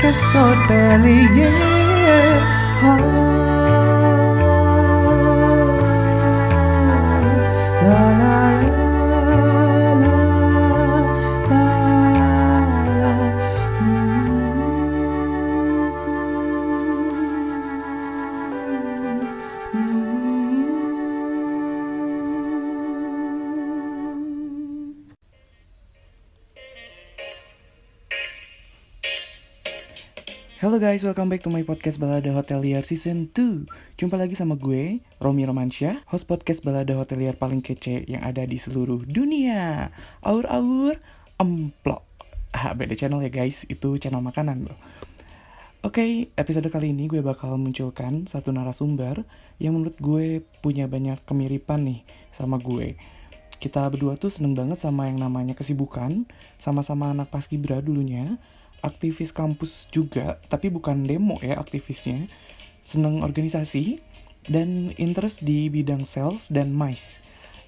Hotelier podcast Hotelier ah. Guys, welcome back to my podcast Balada Hotelier Season 2 Jumpa lagi sama gue, Romi Romansyah Host podcast Balada Hotelier paling kece yang ada di seluruh dunia. Aur-aur, emplok ah, Beda channel ya guys, itu channel makanan loh Oke, episode kali ini gue bakal munculkan satu narasumber Yang menurut gue punya banyak kemiripan nih sama gue. Kita berdua tuh seneng banget sama yang namanya kesibukan. Sama-sama anak paskibra dulunya aktivis kampus juga, tapi bukan demo ya aktivisnya. Seneng organisasi dan interest di bidang sales dan mice.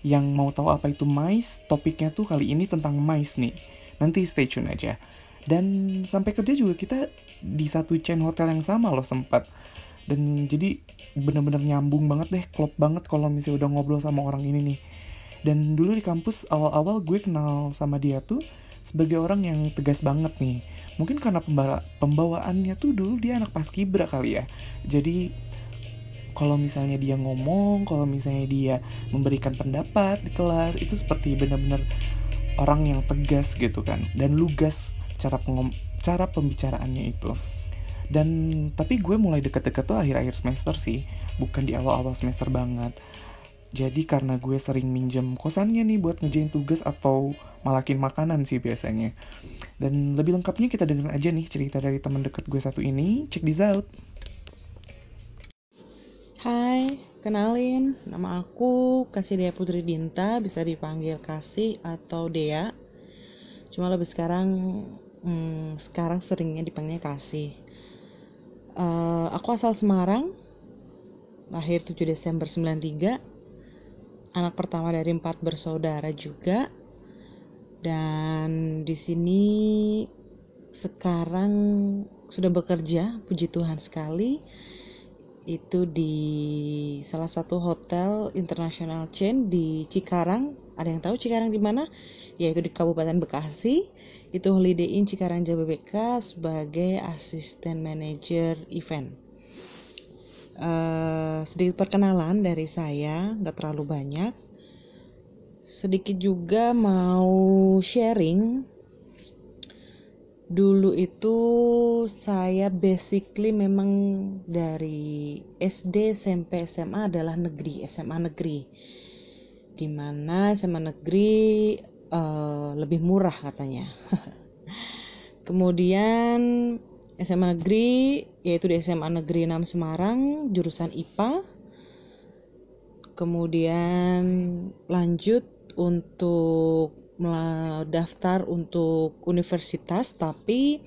Yang mau tahu apa itu mice, topiknya tuh kali ini tentang mice nih. Nanti stay tune aja. Dan sampai kerja juga kita di satu chain hotel yang sama loh sempat. Dan jadi bener-bener nyambung banget deh, klop banget kalau misalnya udah ngobrol sama orang ini nih. Dan dulu di kampus awal-awal gue kenal sama dia tuh sebagai orang yang tegas banget nih. Mungkin karena pembawa pembawaannya tuh dulu dia anak paskibra kali ya. Jadi kalau misalnya dia ngomong, kalau misalnya dia memberikan pendapat di kelas itu seperti benar-benar orang yang tegas gitu kan dan lugas cara cara pembicaraannya itu. Dan tapi gue mulai deket-deket tuh akhir-akhir semester sih, bukan di awal-awal semester banget. Jadi karena gue sering minjem kosannya nih buat ngejain tugas atau malakin makanan sih biasanya. Dan lebih lengkapnya kita dengerin aja nih cerita dari teman dekat gue satu ini. Check this out. Hai, kenalin, nama aku Kasih Dea Putri Dinta, bisa dipanggil Kasih atau Dea. Cuma lebih sekarang, hmm, sekarang seringnya dipanggilnya Kasih. Eh, aku asal Semarang, lahir 7 Desember 93, anak pertama dari empat bersaudara juga. Dan di sini sekarang sudah bekerja, puji Tuhan sekali itu di salah satu hotel international chain di Cikarang. Ada yang tahu Cikarang di mana? Yaitu di Kabupaten Bekasi. Itu Holiday Inn Cikarang Jababeka sebagai asisten manajer event. Eh, sedikit perkenalan dari saya, nggak terlalu banyak. Sedikit juga mau sharing. Dulu itu saya basically memang dari SD SMP SMA adalah negeri SMA negeri. Di mana SMA negeri eh, lebih murah katanya. Kemudian SMA negeri yaitu di SMA negeri 6 Semarang jurusan IPA kemudian lanjut untuk daftar untuk universitas tapi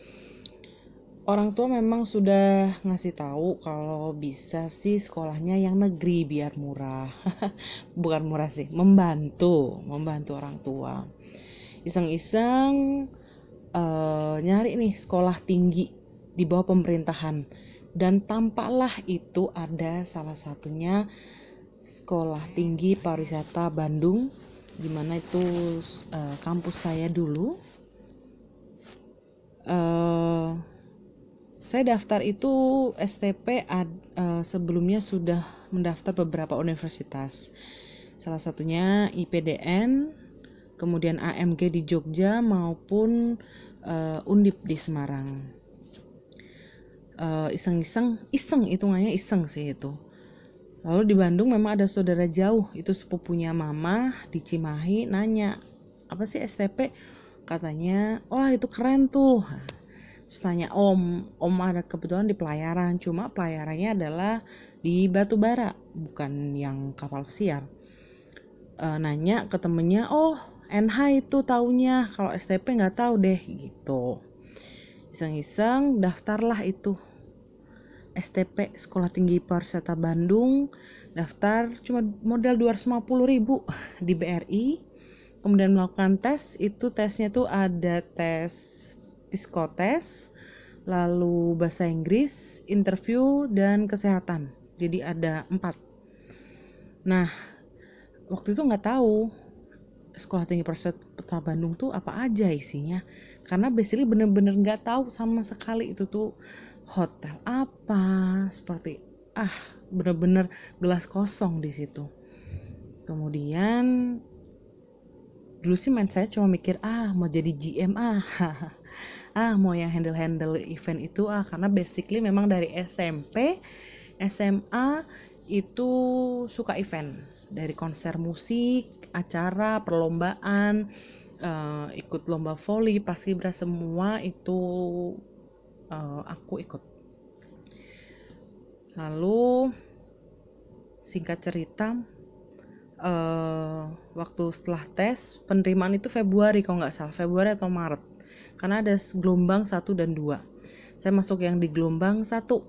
orang tua memang sudah ngasih tahu kalau bisa sih sekolahnya yang negeri biar murah. Bukan murah sih membantu membantu orang tua. Iseng-iseng uh, nyari nih sekolah tinggi di bawah pemerintahan. Dan tampaklah itu ada salah satunya sekolah tinggi pariwisata Bandung di mana itu uh, kampus saya dulu. Uh, saya daftar itu STP ad, uh, sebelumnya sudah mendaftar beberapa universitas. Salah satunya IPDN kemudian AMG di Jogja maupun uh, Undip di Semarang iseng-iseng uh, iseng hitungannya iseng sih itu Lalu di Bandung memang ada saudara jauh, itu sepupunya mama di Cimahi nanya, apa sih STP? Katanya, wah itu keren tuh. Terus tanya om, om ada kebetulan di pelayaran, cuma pelayarannya adalah di batu bara, bukan yang kapal pesiar. E, nanya ke temennya, oh NH itu taunya, kalau STP nggak tahu deh gitu. Iseng-iseng daftarlah itu. STP Sekolah Tinggi Pariwisata Bandung daftar cuma modal 250.000 ribu di BRI kemudian melakukan tes itu tesnya tuh ada tes psikotes lalu bahasa Inggris interview dan kesehatan. Jadi ada empat. Nah waktu itu nggak tahu sekolah tinggi pariwisata Bandung tuh apa aja isinya karena basically bener-bener nggak tahu sama sekali itu tuh hotel apa seperti ah bener-bener gelas kosong di situ. Kemudian dulu sih main saya cuma mikir ah mau jadi GM ah ah mau yang handle handle event itu ah. Karena basically memang dari SMP SMA itu suka event. Dari konser musik acara perlombaan uh, ikut lomba volley paskibra semua itu uh, aku ikut. Lalu singkat cerita uh, waktu setelah tes penerimaan itu Februari kalau nggak salah Februari atau Maret. Karena ada gelombang satu dan dua. Saya masuk yang di gelombang satu.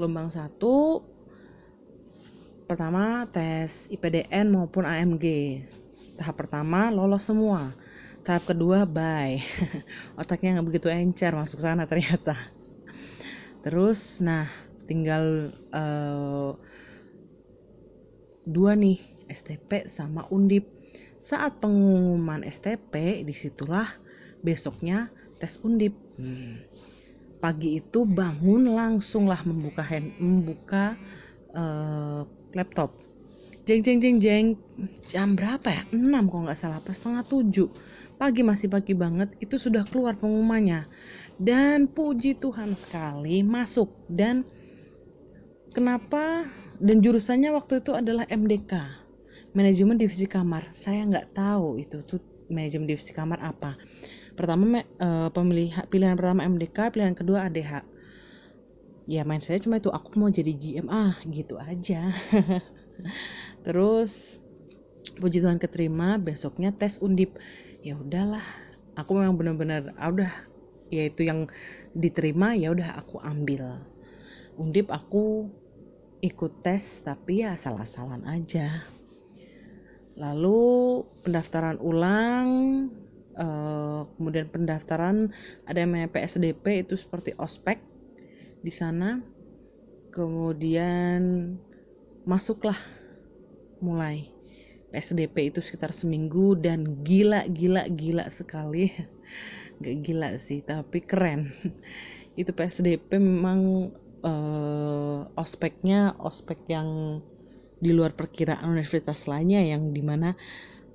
Gelombang satu pertama tes IPDN maupun AMG tahap pertama lolos semua tahap kedua bye otaknya nggak begitu encer masuk sana ternyata terus nah tinggal uh, dua nih STP sama Undip. Saat pengumuman STP, di situlah besoknya tes Undip. Hmm. Pagi itu bangun langsunglah membuka hand, membuka uh, laptop. Jeng jeng jeng jeng. Jam berapa ya? 6 kalau nggak salah, pas setengah 7 pagi masih pagi banget itu sudah keluar pengumumannya. Dan puji Tuhan sekali masuk. Dan kenapa? Dan jurusannya waktu itu adalah MDK manajemen divisi kamar. Saya nggak tahu itu tuh manajemen divisi kamar apa. Pertama uh, pemilih pilihan pertama MDK pilihan kedua ADH ya main saya cuma itu aku mau jadi GM ah gitu aja terus puji Tuhan keterima besoknya tes undip. Ya udahlah aku memang benar-benar ah, udah ya itu yang diterima ya udah aku ambil. Undip aku ikut tes tapi ya salah-salan aja. Lalu pendaftaran ulang uh, kemudian pendaftaran ada yang namanya PSDP itu seperti ospek di sana. Kemudian masuklah mulai. PSDP itu sekitar seminggu dan gila gila gila sekali. Gak gila sih tapi keren. Itu PSDP memang uh, ospeknya ospek yang di luar perkiraan universitas lainnya yang di mana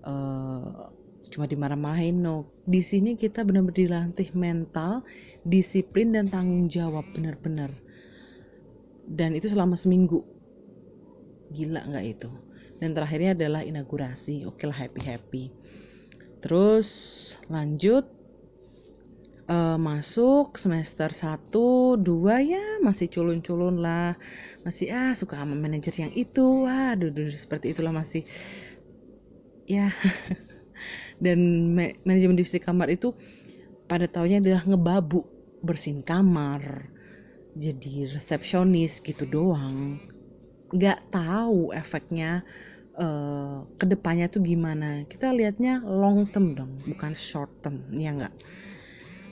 uh, cuma dimarah-marahin. No di sini kita benar-benar dilatih mental disiplin dan tanggung jawab benar-benar. Dan itu selama seminggu. Gila nggak itu dan terakhirnya adalah inaugurasi oke lah happy happy terus lanjut uh, masuk semester 1, 2 ya masih culun-culun lah. Masih ah suka sama manajer yang itu. Waduh, seperti itulah masih ya. Dan ma manajemen divisi kamar itu pada tahunnya adalah ngebabu, bersihin kamar, jadi resepsionis gitu doang. Gak tahu efeknya uh, ke depannya tuh gimana. Kita lihatnya long term dong, bukan short term, ya nggak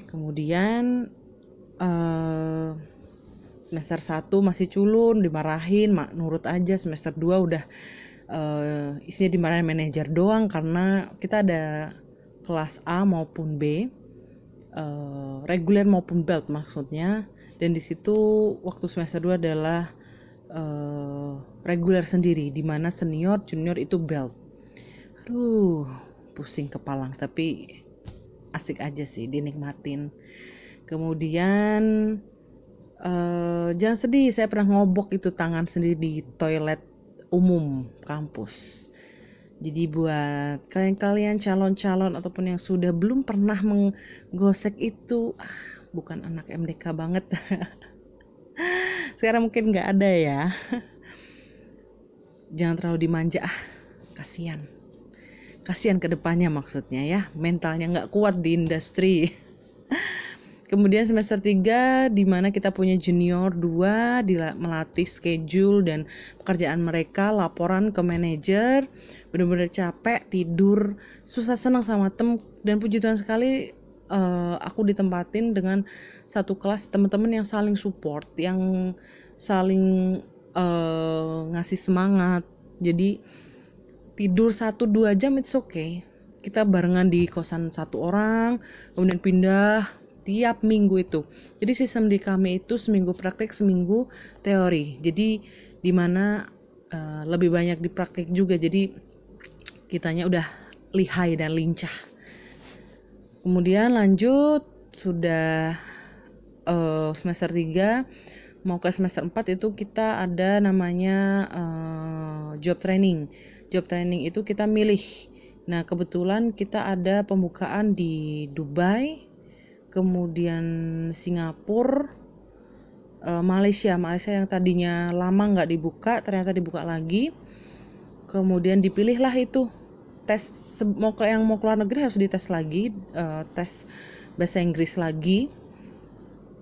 kemudian uh, semester 1 masih culun dimarahin mak nurut aja semester 2 udah uh, isinya dimarahin manajer doang karena kita ada kelas A maupun B uh, reguler maupun belt maksudnya dan di situ waktu semester 2 adalah uh, reguler sendiri di mana senior junior itu belt. Aduh pusing kepala tapi asik aja sih dinikmatin. Kemudian uh, jangan sedih saya pernah ngobok itu tangan sendiri di toilet umum kampus. Jadi buat kalian-kalian calon-calon ataupun yang sudah belum pernah menggosek itu ah, bukan anak MDK banget sekarang mungkin nggak ada ya. Jangan terlalu dimanja. Ah kasihan. Kasihan ke depannya maksudnya ya. Mentalnya nggak kuat di industri. Kemudian semester 3 di mana kita punya junior 2 dila- melatih schedule dan pekerjaan mereka, laporan ke manajer, bener-bener capek, tidur, susah senang sama tem dan puji Tuhan sekali eh, aku ditempatin dengan satu kelas teman-teman yang saling support, yang saling eh, ngasih semangat. Jadi tidur 1 2 jam it's okay. Kita barengan di kosan satu orang, kemudian pindah tiap minggu itu. Jadi sistem di kami itu seminggu praktek, seminggu teori. Jadi di mana uh, lebih banyak di praktek juga. Jadi kitanya udah lihai dan lincah. Kemudian lanjut sudah uh, semester 3 mau ke semester 4 itu kita ada namanya uh, job training. Job training itu kita milih. Nah, kebetulan kita ada pembukaan di Dubai, kemudian Singapura, uh, Malaysia, Malaysia yang tadinya lama nggak dibuka, ternyata dibuka lagi. Kemudian dipilihlah itu tes mau yang mau keluar negeri harus dites lagi, uh, tes bahasa Inggris lagi.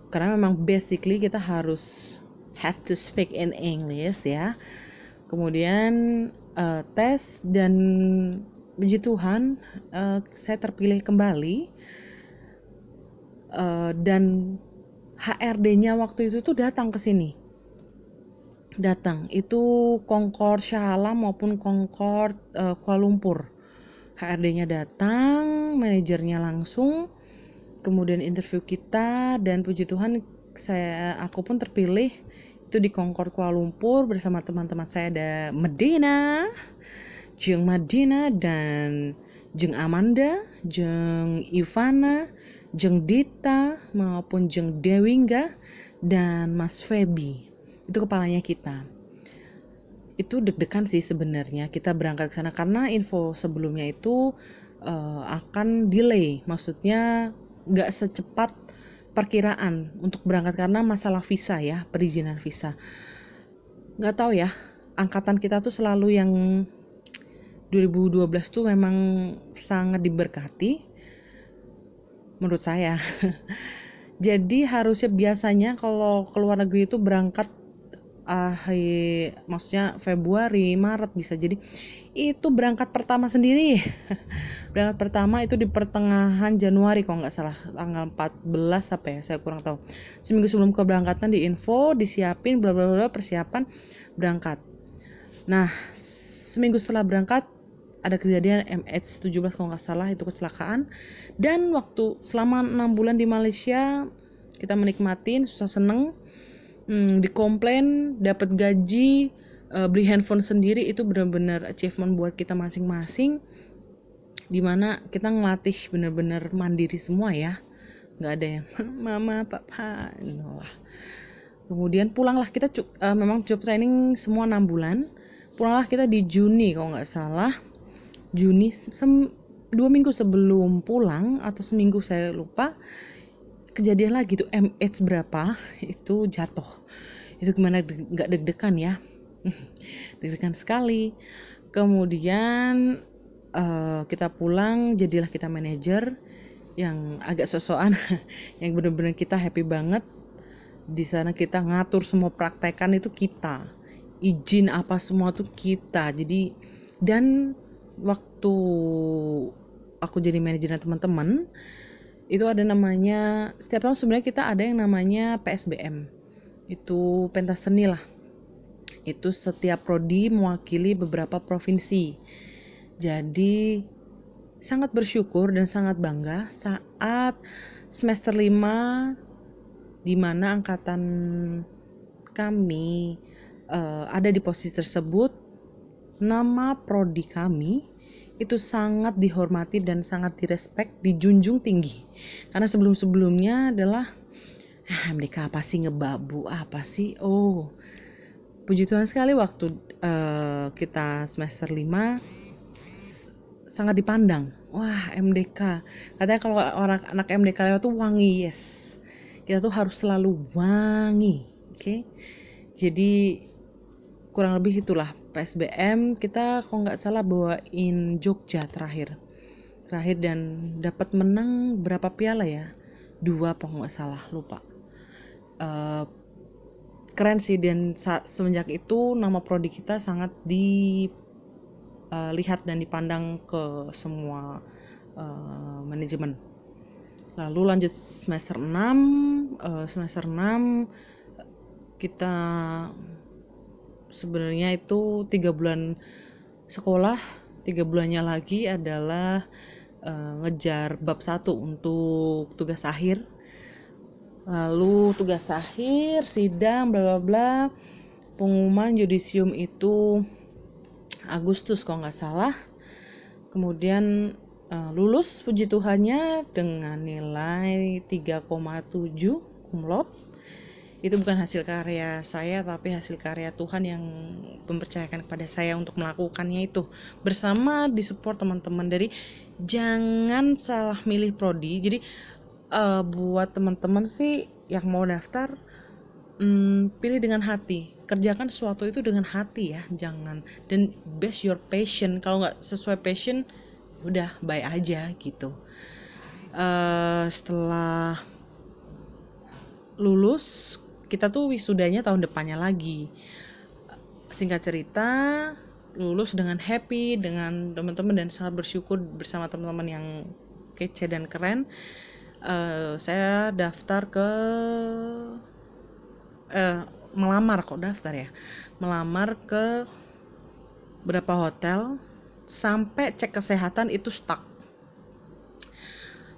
Karena memang basically kita harus have to speak in English ya. Kemudian uh, tes dan puji Tuhan uh, saya terpilih kembali uh, dan HRD-nya waktu itu tuh datang ke sini. Datang itu Concord Shah Alam maupun Concord uh, Kuala Lumpur. HRD-nya datang, manajernya langsung, kemudian interview kita dan puji Tuhan saya aku pun terpilih itu di Concord Kuala Lumpur bersama teman-teman saya ada Medina, Jeng Madina dan Jeng Amanda, Jeng Ivana, Jeng Dita maupun Jeng Dewingga dan Mas Febi. Itu kepalanya kita. Itu deg-degan sih sebenarnya kita berangkat ke sana karena info sebelumnya itu uh, akan delay. Maksudnya nggak secepat perkiraan untuk berangkat karena masalah visa ya, perizinan visa. Nggak tahu ya, angkatan kita tuh selalu yang 2012 tuh memang sangat diberkati menurut saya. Jadi harusnya biasanya kalau keluar negeri itu berangkat akhir maksudnya Februari, Maret bisa jadi itu berangkat pertama sendiri. berangkat pertama itu di pertengahan Januari kalau nggak salah tanggal 14 apa ya saya kurang tahu. Seminggu sebelum keberangkatan di info, disiapin bla bla bla persiapan berangkat. Nah, seminggu setelah berangkat ada kejadian MH17 kalau nggak salah itu kecelakaan dan waktu selama enam bulan di Malaysia kita menikmatin susah seneng hmm, dikomplain dapat gaji uh, beli handphone sendiri itu benar-benar achievement buat kita masing-masing. Di mana kita ngelatih benar-benar mandiri semua ya. Nggak ada yang mama papa. No kemudian pulanglah kita uh, memang job training semua enam bulan. Pulanglah kita di Juni kalau nggak salah. Juni sem dua minggu sebelum pulang atau seminggu saya lupa kejadian lagi tuh MH berapa itu jatuh. Itu gimana nggak deg-degan ya? Deg-degan sekali. Kemudian uh, kita pulang jadilah kita manajer yang agak sosokan yang bener-bener kita happy banget. Di sana kita ngatur semua praktekan itu kita. Izin apa semua tuh kita. Jadi dan waktu aku jadi manajer teman-teman itu ada namanya setiap tahun sebenarnya kita ada yang namanya PSBM itu pentas seni lah. Itu setiap prodi mewakili beberapa provinsi. Jadi sangat bersyukur dan sangat bangga saat semester 5 di mana angkatan kami uh, ada di posisi tersebut nama prodi kami itu sangat dihormati dan sangat direspek, dijunjung tinggi. Karena sebelum-sebelumnya adalah ah, mereka apa sih ngebabu, apa sih? Oh. Puji Tuhan sekali waktu uh, kita semester 5 sangat dipandang. Wah, MDK. Katanya kalau orang anak MDK lewat tuh wangi, yes. Kita tuh harus selalu wangi, oke? Okay? Jadi kurang lebih itulah PSBM kita kok nggak salah bawain Jogja terakhir. Terakhir dan dapat menang berapa piala ya? Dua apa nggak salah lupa. Eh, keren sih dan semenjak itu nama prodi kita sangat dilihat dan dipandang ke semua eh, manajemen. Lalu lanjut semester 6 eh, semester 6 kita sebenarnya itu tiga bulan sekolah tiga bulannya lagi adalah eh, ngejar bab satu untuk tugas akhir. Lalu tugas akhir sidang bla bla bla. Pengumuman yudisium itu Agustus kalau nggak salah. Kemudian eh, lulus puji Tuhannya dengan nilai 3,7 kumlot itu bukan hasil karya saya tapi hasil karya Tuhan yang mempercayakan kepada saya untuk melakukannya itu. Bersama disupport teman-teman. Dari jangan salah milih prodi. Jadi eh, buat teman-teman sih yang mau daftar hmm, pilih dengan hati. Kerjakan sesuatu itu dengan hati ya jangan. Dan base your passion. Kalau nggak sesuai passion udah bye aja gitu. Eh, setelah lulus kita tuh wisudanya tahun depannya lagi. Singkat cerita lulus dengan happy dengan teman-teman dan sangat bersyukur bersama teman-teman yang kece dan keren. Eh, saya daftar ke eh melamar kok daftar ya? Melamar ke berapa hotel sampai cek kesehatan itu stuck.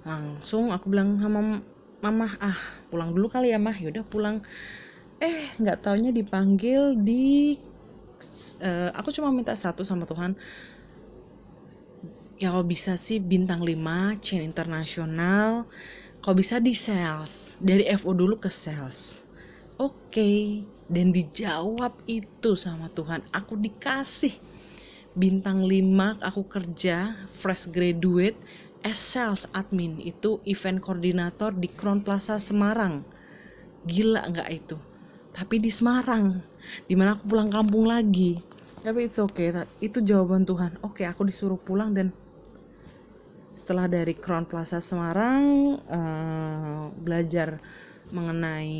Langsung aku bilang sama mama ah pulang dulu kali ya mah. Yaudah pulang. Eh nggak taunya dipanggil di eh, aku cuma minta satu sama Tuhan. Ya kalau bisa sih bintang 5 chain internasional. Kalau bisa di sales dari FO dulu ke sales. Oke dan dijawab itu sama Tuhan. Aku dikasih bintang 5 aku kerja fresh graduate sales admin itu event koordinator di Crown Plaza Semarang. Gila nggak itu? Tapi di Semarang di mana aku pulang kampung lagi. Tapi it's okay itu jawaban Tuhan. Oke aku disuruh pulang dan setelah dari Crown Plaza Semarang eh, belajar mengenai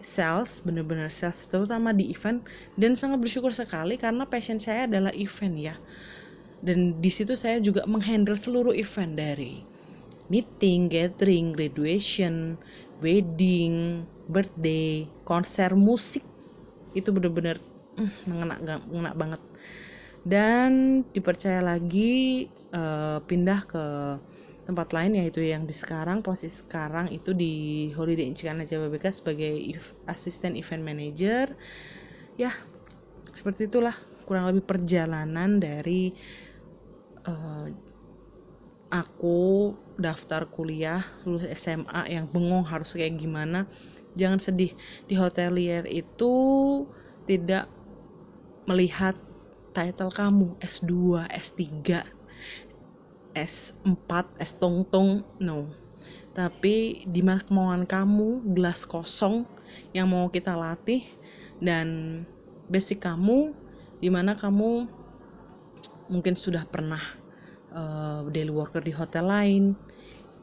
sales bener-bener sales terutama di event dan sangat bersyukur sekali karena passion saya adalah event ya dan di situ saya juga menghandle seluruh event dari meeting, gathering, graduation, wedding, birthday, konser musik. Itu bener-bener mm, mengena, mengena banget. Dan dipercaya lagi eh, pindah ke tempat lain yaitu yang di sekarang. Posisi sekarang itu di Holiday Inn Cikana Jababeka sebagai asisten event manager. Ya seperti itulah kurang lebih perjalanan dari eh, aku daftar kuliah lulus SMA yang bengong harus kayak gimana jangan sedih di hotelier itu tidak melihat title kamu S2, S3, S4, S tong-tong, no. Tapi di kemauan kamu, gelas kosong yang mau kita latih dan basic kamu di mana kamu mungkin sudah pernah uh, daily worker di hotel lain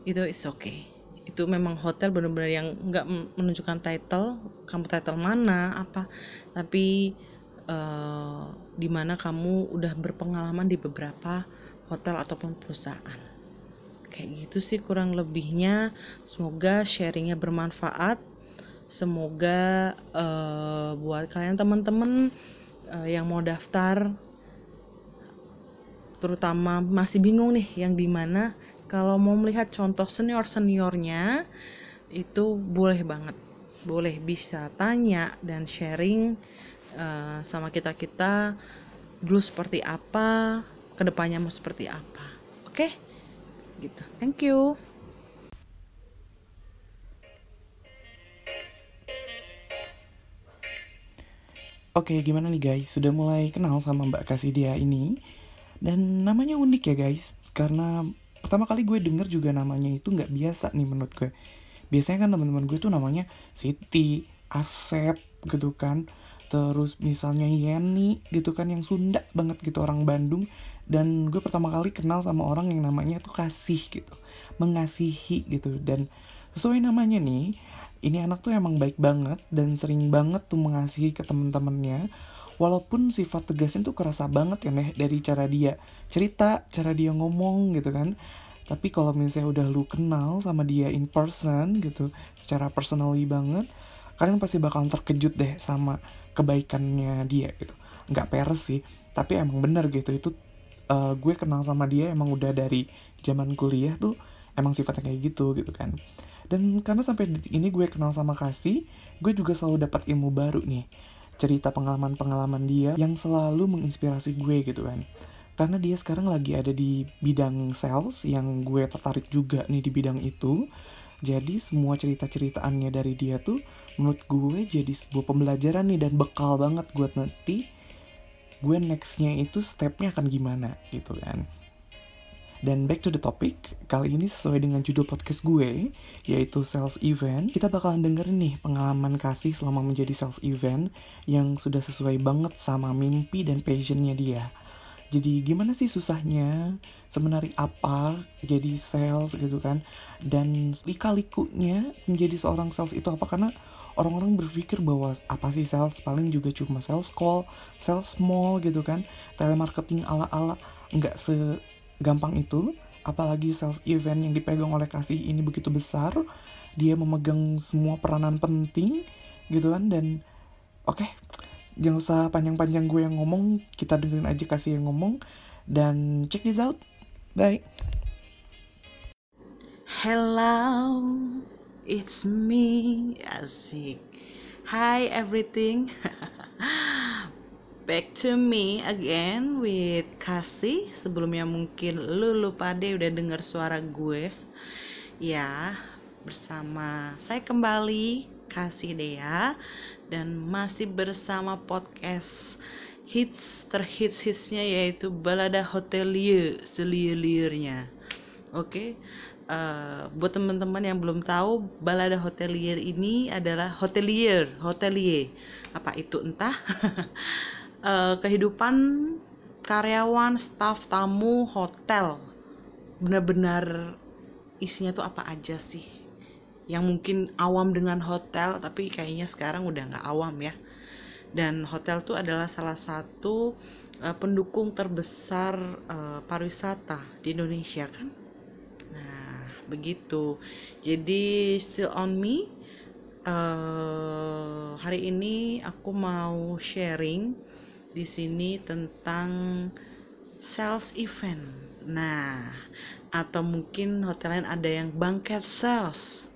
itu it's okay. Itu memang hotel benar-benar yang nggak menunjukkan title kamu title mana apa. Tapi uh, di mana kamu udah berpengalaman di beberapa hotel ataupun perusahaan. Kayak gitu sih kurang lebihnya. Semoga sharingnya bermanfaat. Semoga uh, buat kalian teman-teman uh, yang mau daftar terutama masih bingung nih yang di mana kalau mau melihat contoh senior seniornya itu boleh banget. Boleh bisa tanya dan sharing uh, sama kita kita dulu seperti apa ke depannya mau seperti apa. Oke? Gitu. Thank you. Oke, gimana nih guys? Sudah mulai kenal sama Mbak Kasidia ini? Dan namanya unik ya guys, karena pertama kali gue denger juga namanya itu nggak biasa nih menurut gue. Biasanya kan teman-teman gue tuh namanya Siti, Asep gitu kan. Terus misalnya Yeni gitu kan yang Sunda banget gitu orang Bandung. Dan gue pertama kali kenal sama orang yang namanya tuh kasih gitu, mengasihi gitu. Dan sesuai namanya nih ini anak tuh emang baik banget dan sering banget tuh mengasihi ke temen-temennya walaupun sifat tegasnya tuh kerasa banget ya nih dari cara dia cerita cara dia ngomong gitu kan. Tapi kalau misalnya udah lu kenal sama dia in person gitu secara personally banget kalian pasti bakal terkejut deh sama kebaikannya dia gitu. Nggak peres sih tapi emang bener gitu. Itu uh, gue kenal sama dia emang udah dari zaman kuliah tuh emang sifatnya kayak gitu gitu kan. Dan karena sampai detik ini gue kenal sama Kasih gue juga selalu dapat ilmu baru nih cerita pengalaman-pengalaman dia yang selalu menginspirasi gue gitu kan. Karena dia sekarang lagi ada di bidang sales yang gue tertarik juga nih di bidang itu. Jadi semua cerita-ceritaannya dari dia tuh menurut gue jadi sebuah pembelajaran nih dan bekal banget buat nanti gue nextnya itu stepnya akan gimana gitu kan dan back to the topic, kali ini sesuai dengan judul podcast gue, yaitu sales event, kita bakalan dengerin nih pengalaman kasih selama menjadi sales event yang sudah sesuai banget sama mimpi dan passionnya dia. Jadi gimana sih susahnya, sebenarnya apa jadi sales gitu kan, dan lika-likunya menjadi seorang sales itu apa, karena orang-orang berpikir bahwa apa sih sales? Paling juga cuma sales call, sales mall gitu kan, telemarketing ala-ala nggak se gampang itu apalagi sales event yang dipegang oleh kasih ini begitu besar dia memegang semua peranan penting gitu kan dan oke okay, jangan usah panjang-panjang gue yang ngomong kita dengerin aja kasih yang ngomong dan check this out bye Hello, it's me, asik. Hi everything. back to me again with Kasih. Sebelumnya mungkin lu lupa deh udah denger suara gue. Ya, bersama saya kembali Kasih Dea Dan masih bersama podcast hits terhits hitsnya yaitu Balada Hotelier Seliur-liurnya Oke, okay? uh, buat teman-teman yang belum tahu balada hotelier ini adalah hotelier hotelier. Apa itu entah uh, kehidupan karyawan, staf, tamu, hotel. Benar-benar isinya tuh apa aja sih? Yang mungkin awam dengan hotel tapi kayaknya sekarang udah nggak awam ya. Dan hotel tuh adalah salah satu uh, pendukung terbesar uh, pariwisata di Indonesia kan? Nah begitu. Jadi still on me uh, hari ini aku mau sharing di sini tentang sales event. Nah, atau mungkin hotel lain ada yang banquet sales.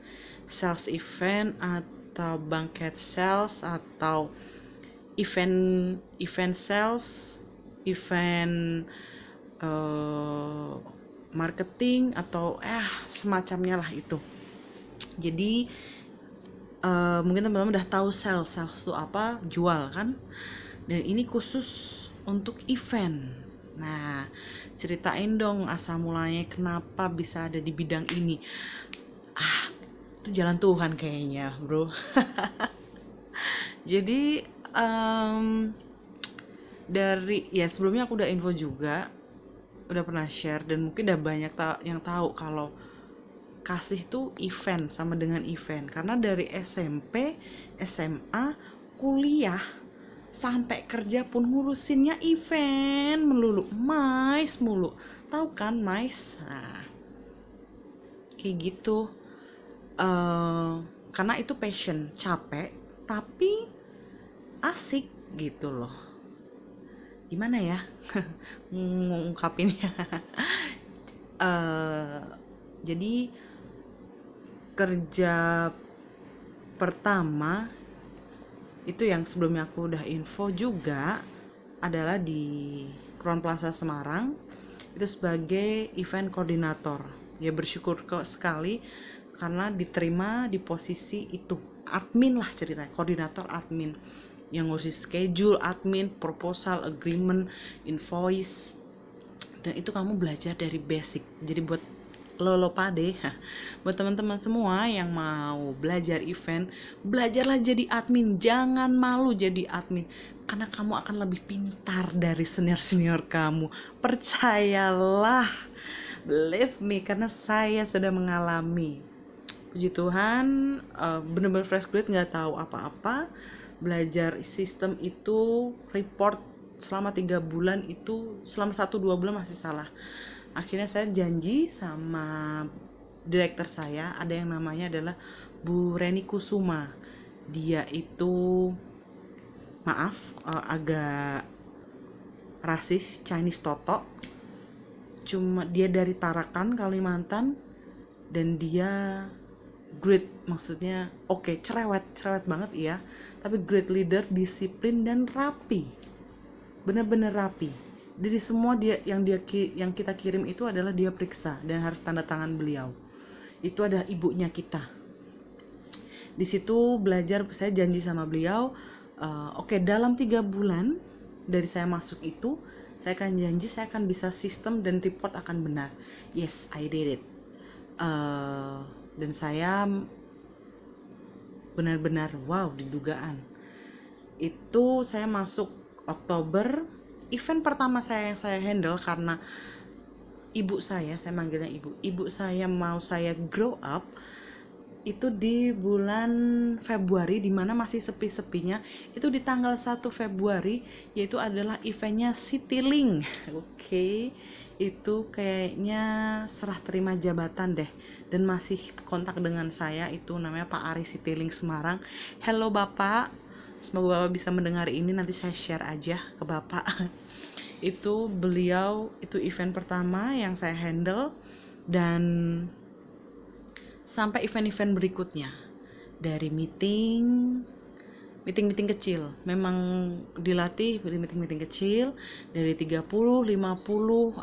Sales event atau banquet sales atau event event sales, event uh, marketing atau eh semacamnya lah itu. Jadi uh, mungkin teman-teman udah tahu sales, sales itu apa? Jual kan? Dan ini khusus untuk event. Nah ceritain dong asal mulanya kenapa bisa ada di bidang ini. Ah itu jalan Tuhan kayaknya bro. Jadi um, dari ya sebelumnya aku udah info juga udah pernah share dan mungkin udah banyak ta yang tahu kalau kasih tuh event sama dengan event. Karena dari SMP SMA kuliah sampai kerja pun ngurusinnya event melulu mais mulu. Tahu kan mais? Nah kayak gitu. Uh, karena itu passion capek tapi asik gitu loh. Gimana ya? Ngungkapinnya. Uh, jadi kerja pertama itu yang sebelumnya aku udah info juga adalah di Crown Plaza Semarang itu sebagai event koordinator. Ya bersyukur sekali karena diterima di posisi itu. Admin lah ceritanya koordinator admin yang ngurusin schedule admin proposal agreement invoice. Dan itu kamu belajar dari basic. Jadi buat lolo pade. Buat teman-teman semua yang mau belajar event belajarlah jadi admin. Jangan malu jadi admin karena kamu akan lebih pintar dari senior-senior kamu. Percayalah believe me karena saya sudah mengalami. Puji Tuhan eh, bener-bener fresh grade nggak tahu apa-apa. Belajar sistem itu report selama tiga bulan itu selama satu dua bulan masih salah akhirnya saya janji sama direktur saya ada yang namanya adalah Bu Reni Kusuma. Dia itu maaf eh, agak rasis Chinese Toto. Cuma dia dari Tarakan Kalimantan dan dia great maksudnya oke cerewet cerewet banget iya. Tapi great leader disiplin dan rapi. Bener-bener rapi dari semua dia yang dia yang kita kirim itu adalah dia periksa dan harus tanda tangan beliau. Itu adalah ibunya kita. Di situ belajar saya janji sama beliau eh, oke dalam tiga bulan dari saya masuk itu saya akan janji saya akan bisa sistem dan report akan benar. Yes I did it. Eh, dan saya benar-benar wow di dugaan. Itu saya masuk Oktober event pertama saya yang saya handle karena ibu saya saya manggilnya ibu. Ibu saya mau saya grow up itu di bulan Februari di mana masih sepi-sepinya. Itu di tanggal 1 Februari yaitu adalah eventnya Citylink oke itu kayaknya serah terima jabatan deh. Dan masih kontak dengan saya itu namanya Pak Ari Citylink Semarang. Hello Bapak semoga Bapak bisa mendengar ini nanti saya share aja ke Bapak. Itu beliau itu event pertama yang saya handle dan sampai event-event berikutnya. Dari meeting meeting-meeting kecil. Memang dilatih dari meeting-meeting kecil dari 30 50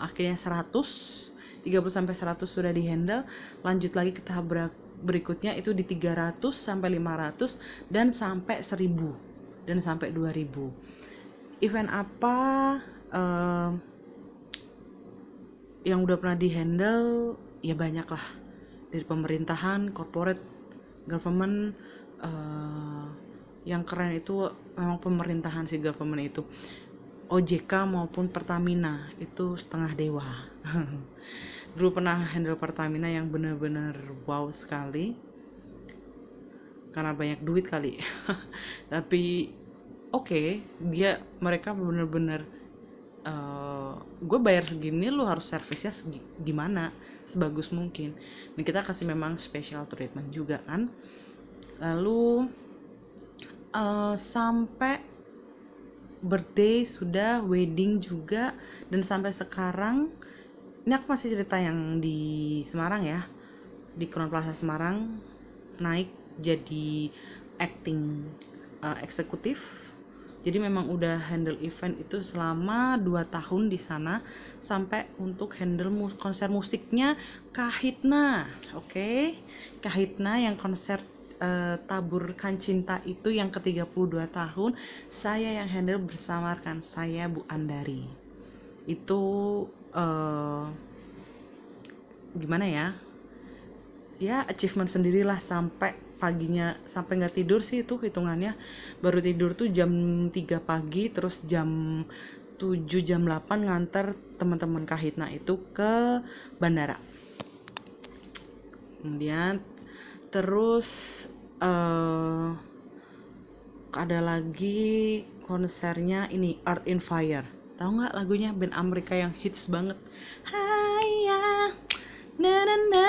akhirnya 100 30 sampai 100 sudah dihandle. Lanjut lagi ke tahap berikutnya itu di 300 sampai 500 dan sampai 1000 dan sampai 2000 event apa eh, yang udah pernah dihandle? Ya banyak lah dari pemerintahan, corporate, government eh, yang keren itu memang pemerintahan sih government itu. OJK maupun Pertamina itu setengah dewa dulu pernah handle Pertamina yang bener-bener wow sekali. Karena banyak duit kali. Tapi oke dia mereka bener-bener eh, gue bayar segini lu harus servisnya gimana? Sebagus mungkin. Dan kita kasih memang special treatment juga kan. Lalu eh, sampai birthday sudah wedding juga dan sampai sekarang ini aku masih cerita yang di Semarang ya. Di Crown Plaza Semarang naik jadi acting eh, eksekutif. Jadi memang udah handle event itu selama 2 tahun di sana sampai untuk handle mu- konser musiknya Kahitna oke? Kahitna yang konser eh, taburkan cinta itu yang ke-32 tahun saya yang handle bersama rekan saya Bu Andari. Itu eh, gimana ya? Ya achievement sendirilah sampai paginya sampai nggak tidur sih itu hitungannya. Baru tidur tuh jam 3 pagi terus jam 7 jam 8 nganter teman-teman kahitna itu ke bandara. Kemudian terus eh ada lagi konsernya ini Art in Fire tahu nggak lagunya? Band Amerika yang hits banget. Haya na na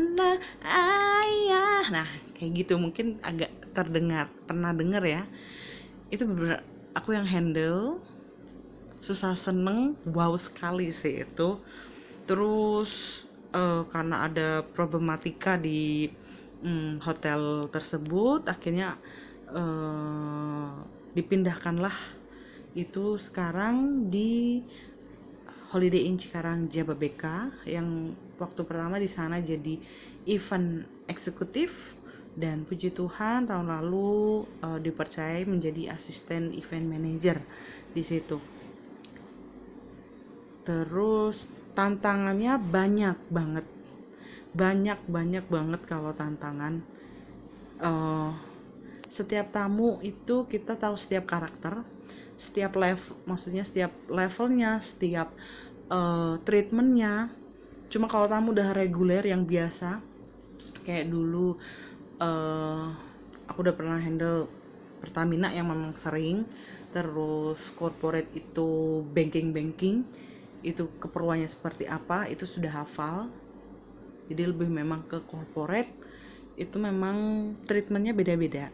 na ayah. Nah kayak gitu mungkin agak terdengar pernah denger ya. Itu bener aku yang handle susah seneng wow sekali sih itu. Terus eh, karena ada problematika di mm, hotel tersebut akhirnya eh, dipindahkanlah itu sekarang di Holiday Inn Cikarang Jababeka yang waktu pertama di sana jadi event eksekutif dan puji Tuhan tahun lalu eh, dipercaya menjadi asisten event manager di situ. Terus tantangannya banyak banget. Banyak banyak banget kalau tantangan eh, setiap tamu itu kita tahu setiap karakter, setiap level, maksudnya setiap levelnya, setiap eh, treatmentnya. Cuma kalau tamu udah reguler yang biasa, kayak dulu eh aku udah pernah handle Pertamina yang memang sering terus corporate itu banking banking itu keperluannya seperti apa itu sudah hafal jadi lebih memang ke corporate itu memang treatmentnya beda-beda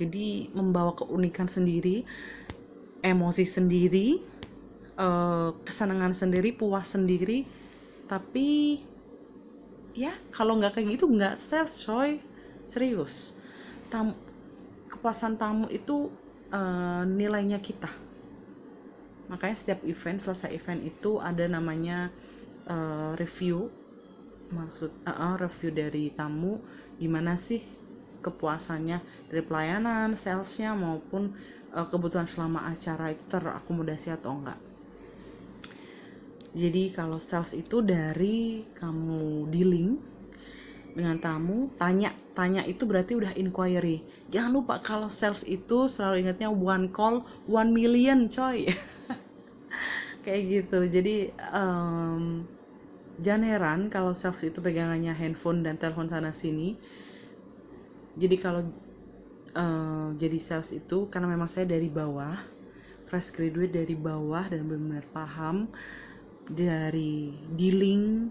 jadi membawa keunikan sendiri emosi sendiri eh, kesenangan sendiri puas sendiri. Tapi ya kalau nggak kayak gitu nggak sales coy. Serius. Tam- kepuasan tamu itu eh, nilainya kita. Makanya setiap event selesai event itu ada namanya eh, review. Maksud eh, eh, review dari tamu gimana sih kepuasannya dari pelayanan salesnya maupun eh, kebutuhan selama acara itu terakomodasi atau enggak jadi kalau sales itu dari kamu dealing dengan tamu, tanya, tanya itu berarti udah inquiry. Jangan lupa kalau sales itu selalu ingatnya one call, one million, coy. Kayak gitu. Jadi em, jangan heran kalau sales itu pegangannya handphone dan telepon sana sini. Jadi kalau eh, jadi sales itu karena memang saya dari bawah, fresh graduate dari bawah dan benar-benar paham dari dealing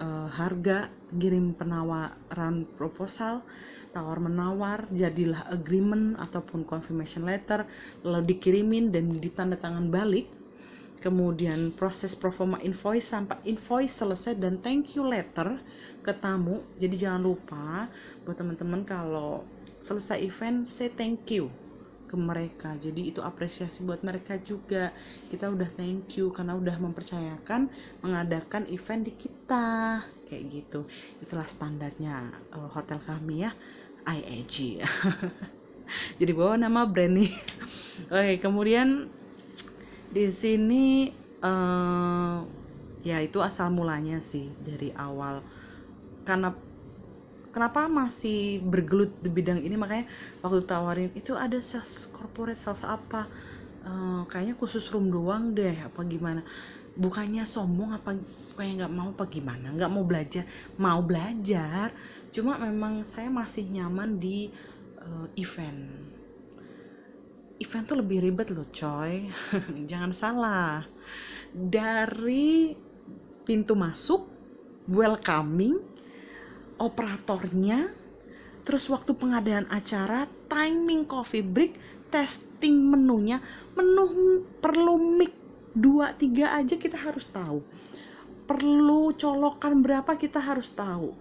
eh, harga kirim penawaran proposal tawar menawar jadilah agreement ataupun confirmation letter lalu dikirimin dan ditandatangan balik. Kemudian proses performa invoice sampai invoice selesai dan thank you letter ke tamu. Jadi jangan lupa buat teman-teman kalau selesai event say thank you ke mereka. Jadi itu apresiasi buat mereka juga. Kita udah thank you karena udah mempercayakan mengadakan event di kita. Kayak gitu. Itulah standarnya eh, hotel kami ya IAG jadi bawa nama brand nih. Oke kemudian di sini eh ya itu asal mulanya sih dari awal. Karena kenapa masih bergelut di bidang ini? Makanya waktu tawarin itu ada sales corporate sales apa? Eh, kayaknya khusus room doang deh apa gimana? Bukannya sombong apa kayak nggak mau apa gimana? Nggak mau belajar. Mau belajar cuma memang saya masih nyaman di eh, event. Event tuh lebih ribet loh coy. Jangan salah. Dari pintu masuk welcoming operatornya terus waktu pengadaan acara timing coffee break testing menunya menu perlu mic 2 3 aja kita harus tahu. Perlu colokan berapa kita harus tahu.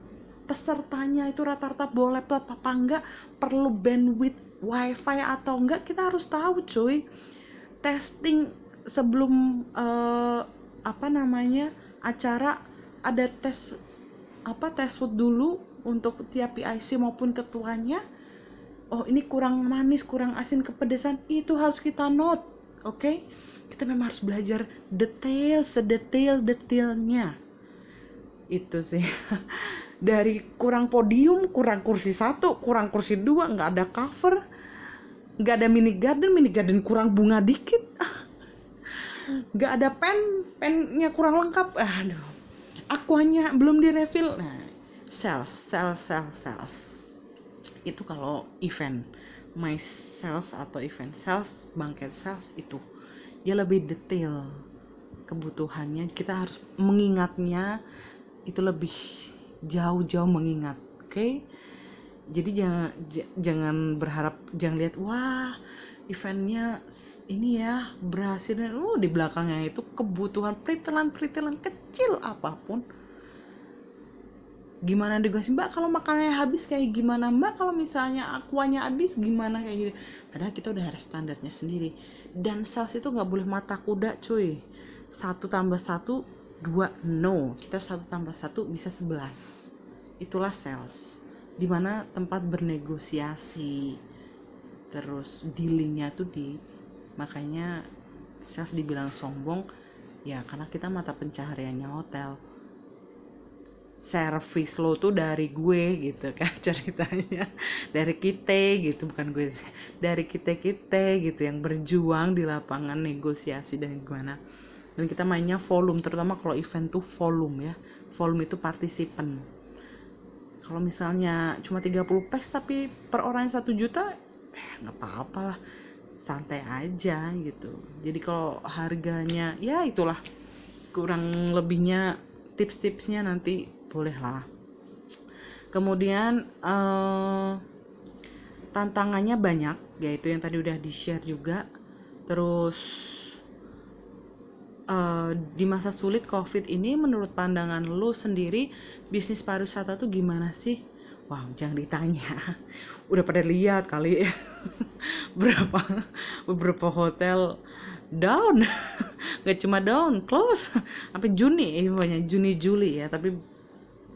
Pesertanya itu rata-rata bawa laptop apa enggak perlu bandwidth wifi atau enggak kita harus tahu cuy. Testing sebelum eh, apa namanya acara ada tes apa tes food dulu untuk tiap PIC maupun ketuanya? Oh ini kurang manis kurang asin kepedesan itu harus kita note oke? Kita memang harus belajar detail sedetail detailnya itu sih. Dari kurang podium kurang kursi satu kurang kursi dua nggak ada cover nggak ada mini garden mini garden kurang bunga dikit. Nggak ada pen pennya kurang lengkap. Aduh aquanya belum direfill nah sales sales sales sales. Itu kalau event my sales atau event sales bangket sales itu dia lebih detail kebutuhannya. Kita harus mengingatnya itu lebih jauh-jauh mengingat oke? Jadi jangan jangan berharap jangan lihat wah eventnya ini ya berhasil. Dan uh di belakangnya itu kebutuhan peritelan-peritelan kecil apa pun. Gimana negosiasi mbak kalau makanannya habis kayak gimana? Mbak kalau misalnya akuanya habis gimana kayak gitu padahal kita udah ada standarnya sendiri. Dan sales itu nggak boleh mata kuda cuy. Satu tambah satu dua no. Kita satu tambah satu bisa sebelas. Itulah sales. Di mana tempat bernegosiasi terus dealingnya tuh di makanya sales dibilang sombong ya karena kita mata pencahariannya hotel. Servis lo tuh dari gue gitu kan ceritanya. Dari kita gitu bukan gue dari kita kita gitu yang berjuang di lapangan negosiasi dan gimana. Dan kita mainnya volume terutama kalau event tuh volume ya. Volume itu partisipan. Kalau misalnya cuma 30 pes tapi per orang satu juta eh nggak apa-apa lah santai aja gitu. Jadi kalau harganya ya itulah kurang lebihnya tips-tipsnya nanti boleh lah kemudian eh, tantangannya banyak yaitu yang tadi udah di share juga. Terus eh, di masa sulit covid ini menurut pandangan lu sendiri bisnis pariwisata tuh gimana sih Wow, jangan ditanya. Udah pada lihat kali ya. berapa beberapa hotel down. Gak cuma down, close. Sampai Juni, eh, pokoknya Juni Juli ya. Tapi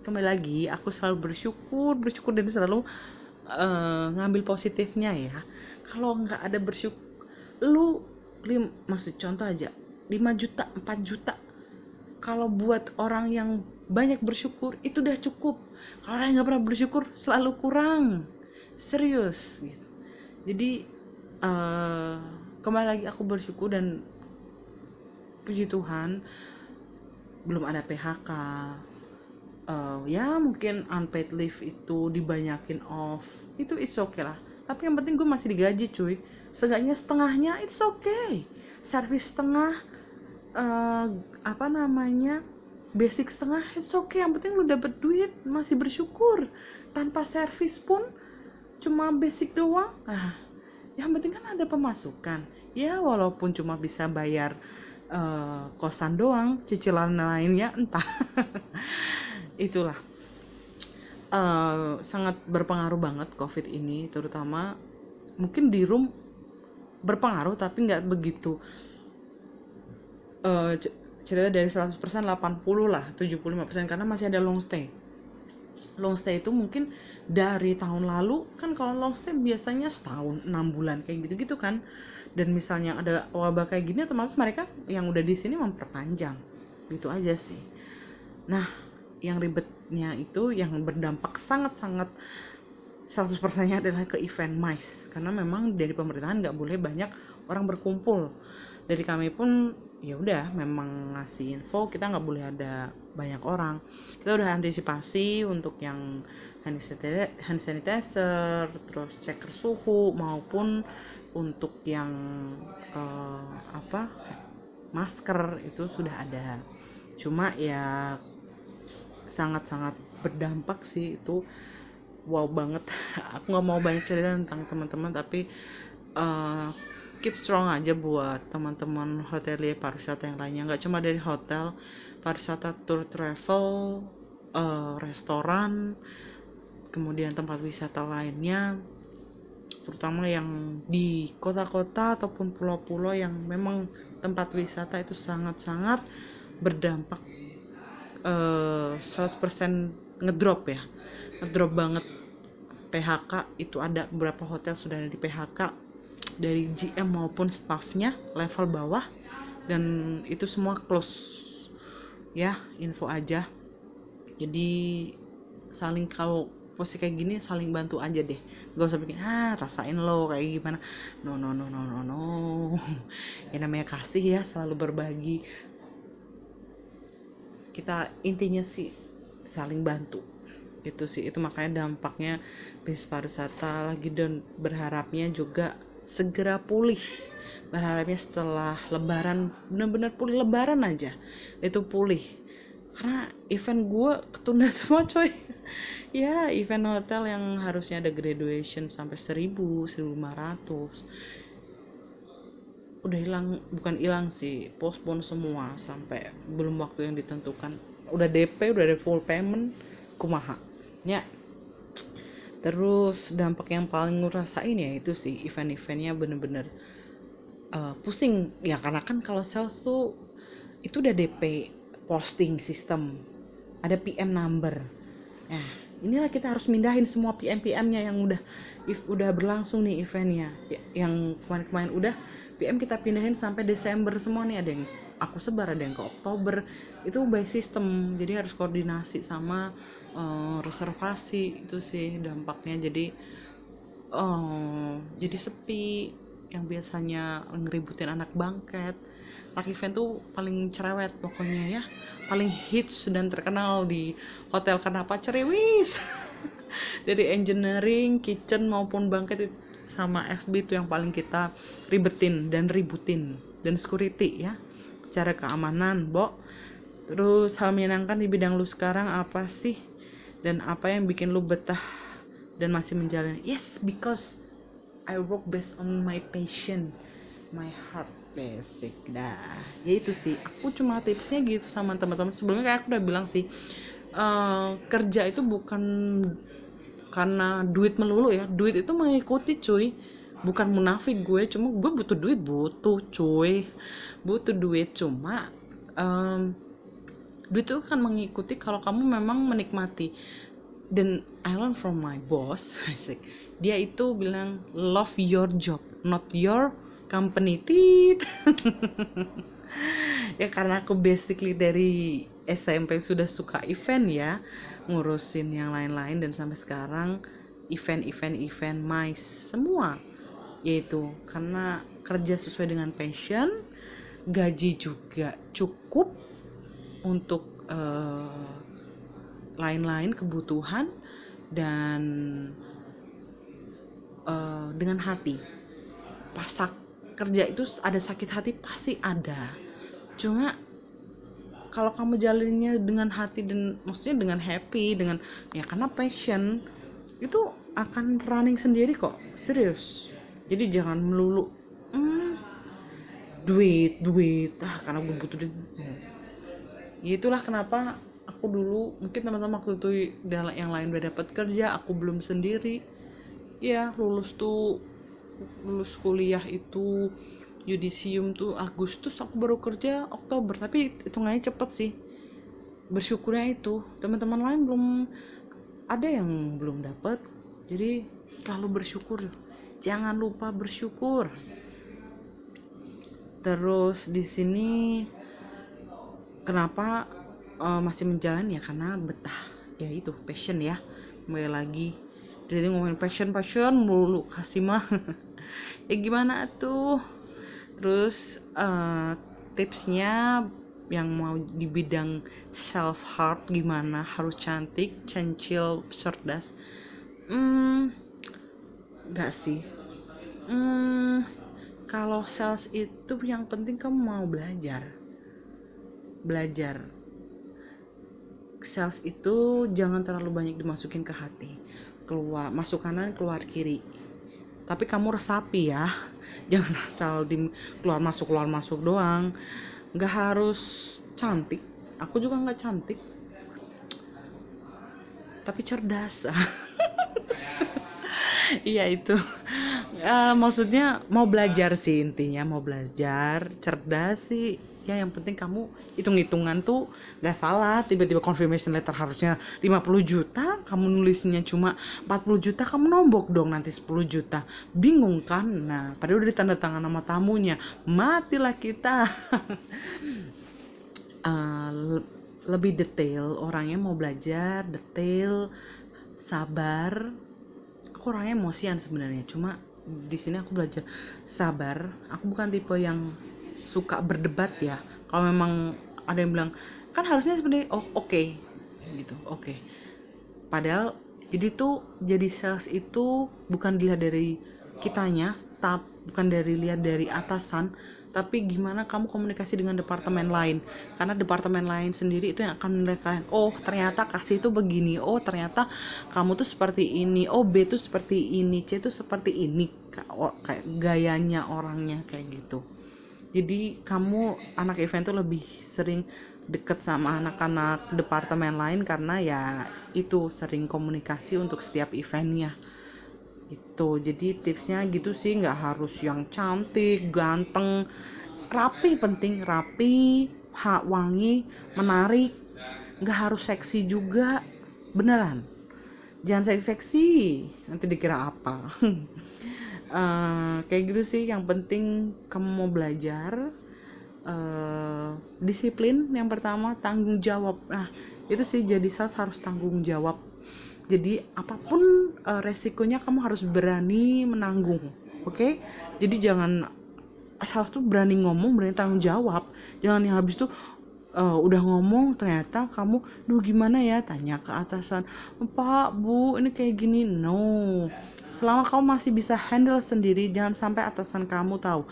kembali lagi, aku selalu bersyukur, bersyukur dan selalu eh, ngambil positifnya ya. Kalau nggak ada bersyukur, lu lim, maksud contoh aja, 5 juta, 4 juta. Kalau buat orang yang banyak bersyukur. Itu udah cukup. Kalau orang yang nggak pernah bersyukur selalu kurang. Serius gitu. Jadi eh, kembali lagi aku bersyukur dan puji Tuhan belum ada PHK Eh, ya mungkin unpaid leave itu dibanyakin off. Itu it's okay lah. Tapi yang penting gue masih digaji cuy. Seenggaknya setengahnya it's okay. Servis setengah eh, apa namanya basic setengah it's okay. Yang penting lu dapet duit masih bersyukur. Tanpa servis pun cuma basic doang. Ah yang penting kan ada pemasukan. Ya walaupun cuma bisa bayar eh, kosan doang cicilan lainnya entah. Itulah. Eh, sangat berpengaruh banget covid ini terutama mungkin di room berpengaruh tapi nggak begitu c- cerita dari 100% 80 lah 75% karena masih ada long stay. Long stay itu mungkin dari tahun lalu kan kalau long stay biasanya setahun enam bulan kayak gitu gitu kan. Dan misalnya ada wabah kayak gini otomatis mereka yang udah di sini memperpanjang. Gitu aja sih. Nah yang ribetnya itu yang berdampak sangat-sangat 100% nya adalah ke event MICE. Karena memang dari pemerintahan nggak boleh banyak orang berkumpul. Dari kami pun ya udah memang ngasih info kita nggak boleh ada banyak orang. Kita udah antisipasi untuk yang hand sanitizer, terus ceker suhu maupun untuk yang eh, apa masker itu sudah ada. Cuma ya sangat-sangat berdampak sih itu. Wow banget. Aku nggak mau banyak cerita tentang teman-teman tapi eh, keep strong aja buat teman-teman hotelier pariwisata yang lainnya. Nggak cuma dari hotel pariwisata tour travel eh, restoran kemudian tempat wisata lainnya. Terutama yang di kota-kota ataupun pulau-pulau yang memang tempat wisata itu sangat-sangat berdampak eh 100% ngedrop ya. Ngedrop banget PHK itu ada beberapa hotel sudah ada di PHK dari GM maupun staffnya level bawah dan itu semua close. Ya info aja. Jadi saling kalau posisi kayak gini saling bantu aja deh. Gak usah bikin ah rasain lo kayak gimana. No no no no no no. Ya namanya kasih ya selalu berbagi. Kita intinya sih saling bantu. Itu sih itu makanya dampaknya bisnis pariwisata lagi dan berharapnya juga segera pulih. Berharapnya setelah lebaran benar-benar pulih lebaran aja itu pulih. Karena event gue ketunda semua coy. Ya event hotel yang harusnya ada graduation sampai 1000 1500 udah hilang bukan hilang sih postpone semua sampai belum waktu yang ditentukan. Udah DP udah ada full payment kumaha. Ya terus dampak yang paling ngerasain ya itu sih event-eventnya bener-bener eh, pusing. Ya karena kan kalau sales tuh itu udah DP posting sistem ada PM number. Nah inilah kita harus mindahin semua PM PM-nya yang udah if udah berlangsung nih eventnya. Ya- yang kemarin-kemarin udah PM kita pindahin sampai Desember semua nih ada yang aku sebar ada yang ke Oktober. Itu by system jadi harus koordinasi sama eh, reservasi itu sih dampaknya. Jadi oh jadi sepi yang biasanya ngeributin anak bangket. Lucky Event tuh paling cerewet pokoknya ya paling hits dan terkenal di hotel kenapa cerewis dari engineering kitchen maupun bangkit itu sama FB itu yang paling kita ribetin dan ributin. Dan security ya. Secara keamanan Bo. Terus hal menyenangkan di bidang lu sekarang apa sih? Dan apa yang bikin lu betah dan masih menjalani? Yes because I work based on my passion my heart. Basic dah. Ya itu sih. Aku cuma tipsnya gitu sama teman-teman. Sebelumnya kayak aku udah bilang sih eh, kerja itu bukan karena duit melulu ya. Duit itu mengikuti cuy. Bukan munafik gue cuma gue butuh duit. Butuh cuy. Butuh duit. Cuma em, duit itu kan mengikuti kalau kamu memang menikmati. Dan I learn from my boss dia itu bilang love your job not your company. Tit. Ya karena aku basically dari SMP sudah suka event ya ngurusin yang lain-lain dan sampai sekarang event-event event my semua. Yaitu karena kerja sesuai dengan passion gaji juga cukup untuk eh, lain-lain kebutuhan dan eh, dengan hati. Pas sak- kerja itu ada sakit hati pasti ada. Cuma kalau kamu jalannya dengan hati dan maksudnya dengan happy dengan ya karena passion itu akan running sendiri kok serius. Jadi jangan melulu "Hmm, duit duit ah karena gue butuh duit. Ya itulah kenapa aku dulu mungkin teman-teman waktu itu yang lain udah dapat kerja aku belum sendiri. Ya lulus tuh lulus kuliah itu yudisium tuh Agustus aku baru kerja Oktober. Tapi hitungannya cepet sih. Bersyukurnya itu. Teman-teman lain belum ada yang belum dapat jadi selalu bersyukur. Jangan lupa bersyukur. Terus di sini kenapa eh, masih menjalani? Ya karena betah. Ya itu passion ya. Kembali lagi. Jadi ngomongin passion passion mulu kasih mah ya gimana tuh terus eh, tipsnya yang mau di bidang sales heart gimana? Harus cantik cencil cerdas? Hmm nggak sih. Hmm kalau sales itu yang penting kamu mau belajar. Belajar. Sales itu jangan terlalu banyak dimasukin ke hati. Keluar masuk kanan keluar kiri. Tapi kamu resapi ya jangan asal di keluar masuk keluar masuk doang. Nggak harus cantik. Aku juga nggak cantik. Tapi cerdas. Iya itu. Eh, maksudnya mau belajar sih intinya. Mau belajar cerdas sih ya yang penting kamu hitung-hitungan tuh nggak salah. Tiba-tiba confirmation letter harusnya 50 juta kamu nulisnya cuma 40 juta kamu nombok dong nanti 10 juta. Bingung kan? Nah padahal udah ditanda tangan sama tamunya. Matilah kita. Eh, le- lebih detail orangnya mau belajar detail sabar. Aku orangnya emosian sebenarnya cuma di sini aku belajar sabar. Aku bukan tipe yang suka berdebat ya. Kalau memang ada yang bilang kan harusnya sebenarnya oh oke. Gitu oke. Padahal jadi tuh jadi sales itu bukan dilihat dari kitanya tap bukan dari lihat dari atasan tapi gimana kamu komunikasi dengan departemen lain. Karena departemen lain sendiri itu yang akan menilai kalian oh ternyata kasih itu begini oh ternyata kamu tuh seperti ini oh B tuh seperti ini C tuh seperti ini. Kayak gayanya orangnya kayak gitu jadi kamu anak event tuh lebih sering deket sama anak-anak departemen lain karena ya itu sering komunikasi untuk setiap eventnya. Itu jadi tipsnya gitu sih nggak harus yang cantik ganteng rapi penting rapi hak wangi menarik nggak harus seksi juga beneran. Jangan seksi-seksi nanti dikira apa Eh, kayak gitu sih. Yang penting kamu mau belajar eh, disiplin yang pertama tanggung jawab. Nah itu sih jadi sales harus tanggung jawab. Jadi apa pun eh, resikonya kamu harus berani menanggung oke? Jadi jangan asal tuh berani ngomong berani tanggung jawab. Jangan yang habis tuh eh, udah ngomong ternyata kamu duh gimana ya? Tanya ke atasan pak bu ini kayak gini. No selama kamu masih bisa handle sendiri jangan sampai atasan kamu tahu.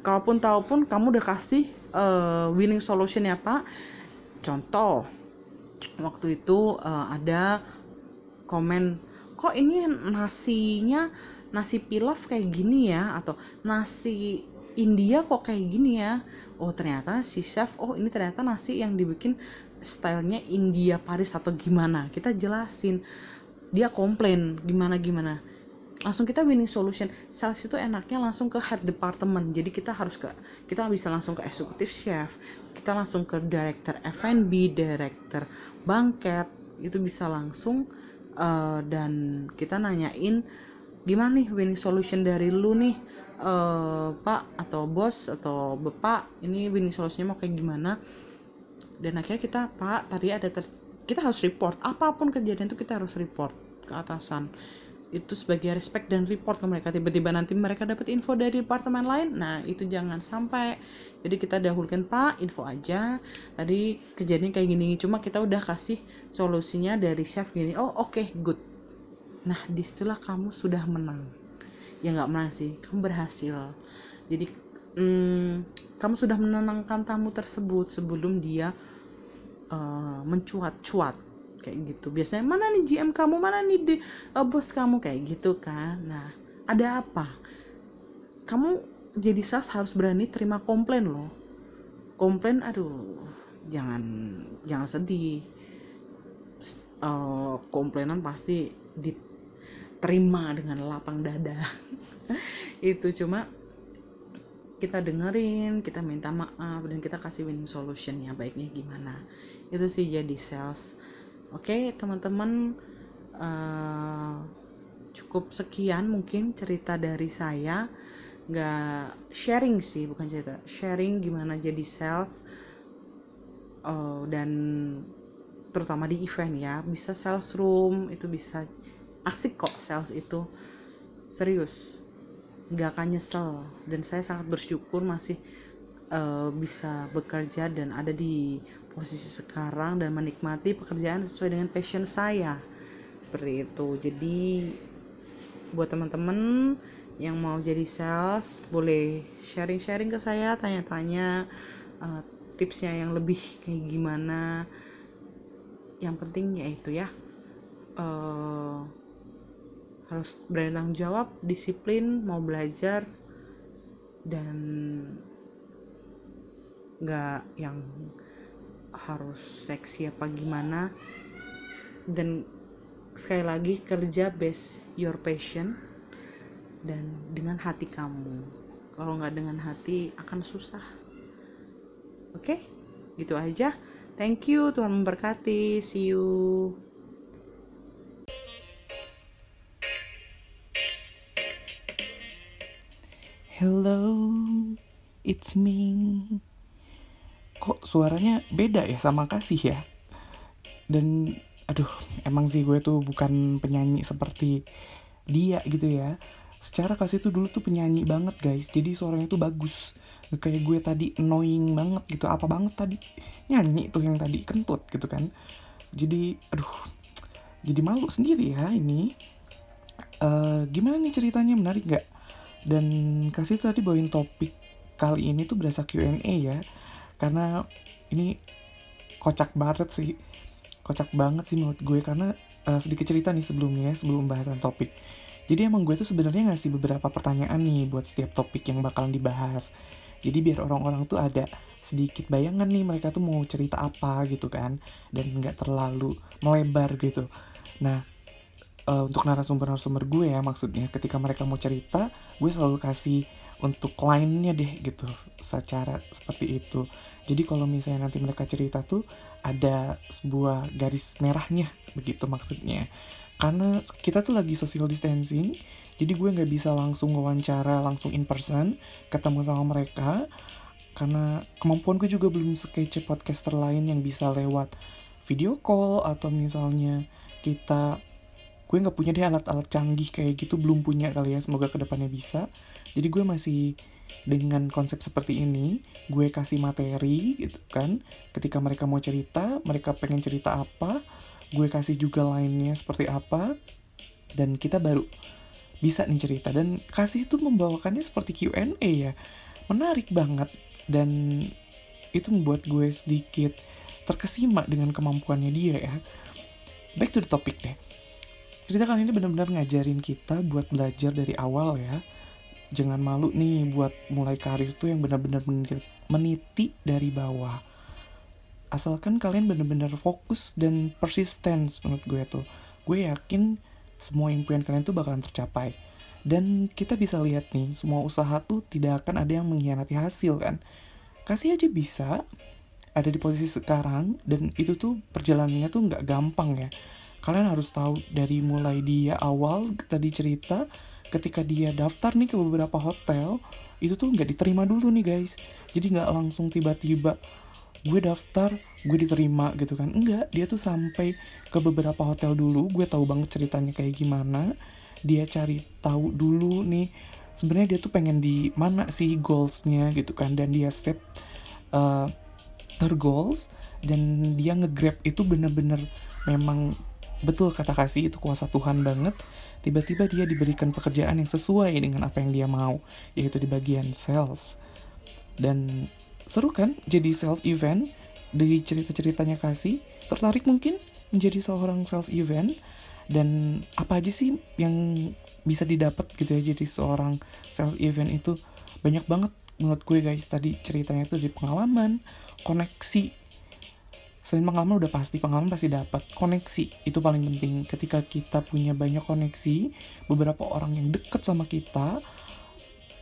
Kalaupun tahu pun kamu udah kasih eh, winning solution ya pak. Contoh waktu itu eh, ada komen kok ini nasinya nasi pilaf kayak gini ya? Atau nasi India kok kayak gini ya? Oh ternyata si chef oh ini ternyata nasi yang dibikin stylenya India Paris atau gimana? Kita jelasin. Dia komplain gimana gimana langsung kita winning solution. Sales itu enaknya langsung ke head department. Jadi kita harus ke kita bisa langsung ke executive chef kita langsung ke director F&B director banket itu bisa langsung eh, dan kita nanyain gimana nih winning solution dari lu nih eh, pak atau bos atau bapak? Ini winning solutionnya mau kayak gimana? Dan akhirnya kita pak tadi ada kita harus report. Apa pun kejadian itu kita harus report ke atasan itu sebagai respect dan report ke mereka. Tiba-tiba nanti mereka dapat info dari departemen lain nah itu jangan sampai. Jadi kita dahulukan pak info aja. Tadi kejadian kayak gini cuma kita udah kasih solusinya dari chef gini. Oh oke good. Nah di situlah kamu sudah menang. Ya nggak menang sih kamu berhasil. Jadi hmm, kamu sudah menenangkan tamu tersebut sebelum dia eh, mencuat-cuat kayak gitu. Biasanya mana nih GM kamu? Mana nih di, eh, bos kamu? Kayak gitu kan. Nah ada apa? Kamu jadi sales harus berani terima komplain loh. Komplain aduh jangan jangan sedih. Eh, komplainan pasti diterima dengan lapang dada. Itu cuma kita dengerin kita minta maaf dan kita kasih winning solution ya baiknya gimana. Itu sih jadi sales oke teman-teman eh, cukup sekian mungkin cerita dari saya. Nggak sharing sih bukan cerita. Sharing gimana jadi sales eh, dan terutama di event ya. Bisa sales room itu bisa asik kok sales itu. Serius nggak akan nyesel. Dan saya sangat bersyukur masih eh, bisa bekerja dan ada di posisi sekarang dan menikmati pekerjaan sesuai dengan passion saya. Seperti itu. Jadi buat teman-teman yang mau jadi sales boleh sharing-sharing ke saya tanya-tanya eh, tipsnya yang lebih kayak gimana. Yang penting yaitu ya. Eh, harus berani tanggung jawab, disiplin, mau belajar dan nggak yang harus seksi apa gimana. Dan sekali lagi kerja base your passion dan dengan hati kamu. Kalau nggak dengan hati akan susah. Oke? Gitu aja. Thank you Tuhan memberkati. See you. Hello, it's me. Kok suaranya beda ya sama kasih ya? Dan aduh, emang sih gue tuh bukan penyanyi seperti dia gitu ya. Secara kasih tuh dulu tuh penyanyi banget guys, jadi suaranya tuh bagus. Kayak gue tadi annoying banget gitu, apa banget tadi nyanyi tuh yang tadi kentut gitu kan. Jadi aduh, jadi malu sendiri ya ini. Eh, gimana nih ceritanya menarik nggak? Dan kasih tadi bawain topik kali ini tuh berasa Q&A ya. Karena ini kocak banget sih. Kocak banget sih menurut gue karena eh, sedikit cerita nih sebelumnya sebelum pembahasan topik. Jadi emang gue tuh sebenarnya ngasih beberapa pertanyaan nih buat setiap topik yang bakalan dibahas. Jadi biar orang-orang tuh ada sedikit bayangan nih mereka tuh mau cerita apa gitu kan dan nggak terlalu melebar gitu. Nah, eh, untuk narasumber-narasumber gue ya maksudnya ketika mereka mau cerita gue selalu kasih untuk kliennya deh gitu secara seperti itu. Jadi kalau misalnya nanti mereka cerita tuh ada sebuah garis merahnya begitu maksudnya. Karena kita tuh lagi social distancing jadi gue nggak bisa langsung wawancara langsung in person ketemu sama mereka. Karena kemampuan gue juga belum sekece podcaster lain yang bisa lewat video call atau misalnya kita gue nggak punya deh alat-alat canggih kayak gitu belum punya kali ya semoga ke depannya bisa. Jadi gue masih dengan konsep seperti ini gue kasih materi gitu kan. Ketika mereka mau cerita mereka pengen cerita apa gue kasih juga lainnya seperti apa dan kita baru bisa nih cerita. Dan kasih itu membawakannya seperti Q&A ya. Menarik banget dan itu membuat gue sedikit terkesima dengan kemampuannya dia ya. Back to the topic deh cerita kali ini benar-benar ngajarin kita buat belajar dari awal ya. Jangan malu nih buat mulai karir tuh yang benar-benar meniti dari bawah. Asalkan kalian benar-benar fokus dan persistence menurut gue tuh. Gue yakin semua impian kalian tuh bakalan tercapai. Dan kita bisa lihat nih semua usaha tuh tidak akan ada yang mengkhianati hasil kan? Kasih aja bisa ada di posisi sekarang dan itu tuh perjalanannya tuh nggak gampang ya kalian harus tahu dari mulai dia awal tadi cerita ketika dia daftar nih ke beberapa hotel itu tuh nggak diterima dulu nih guys. Jadi nggak langsung tiba-tiba gue daftar gue diterima gitu kan. Enggak dia tuh sampai ke beberapa hotel dulu gue tahu banget ceritanya kayak gimana. Dia cari tahu dulu nih sebenarnya dia tuh pengen di mana sih goalsnya gitu kan. Dan dia set uh, her goals dan dia ngegrab itu bener-bener memang betul kata kasih itu kuasa Tuhan banget tiba-tiba dia diberikan pekerjaan yang sesuai dengan apa yang dia mau, yaitu di bagian sales. Dan seru kan jadi sales event dari cerita-ceritanya kasih, tertarik mungkin menjadi seorang sales event dan apa aja sih yang bisa didapat gitu ya jadi seorang sales event itu banyak banget menurut gue guys tadi ceritanya itu dari pengalaman, koneksi selain pengalaman udah pasti pengalaman pasti dapat koneksi. Itu paling penting. Ketika kita punya banyak koneksi beberapa orang yang deket sama kita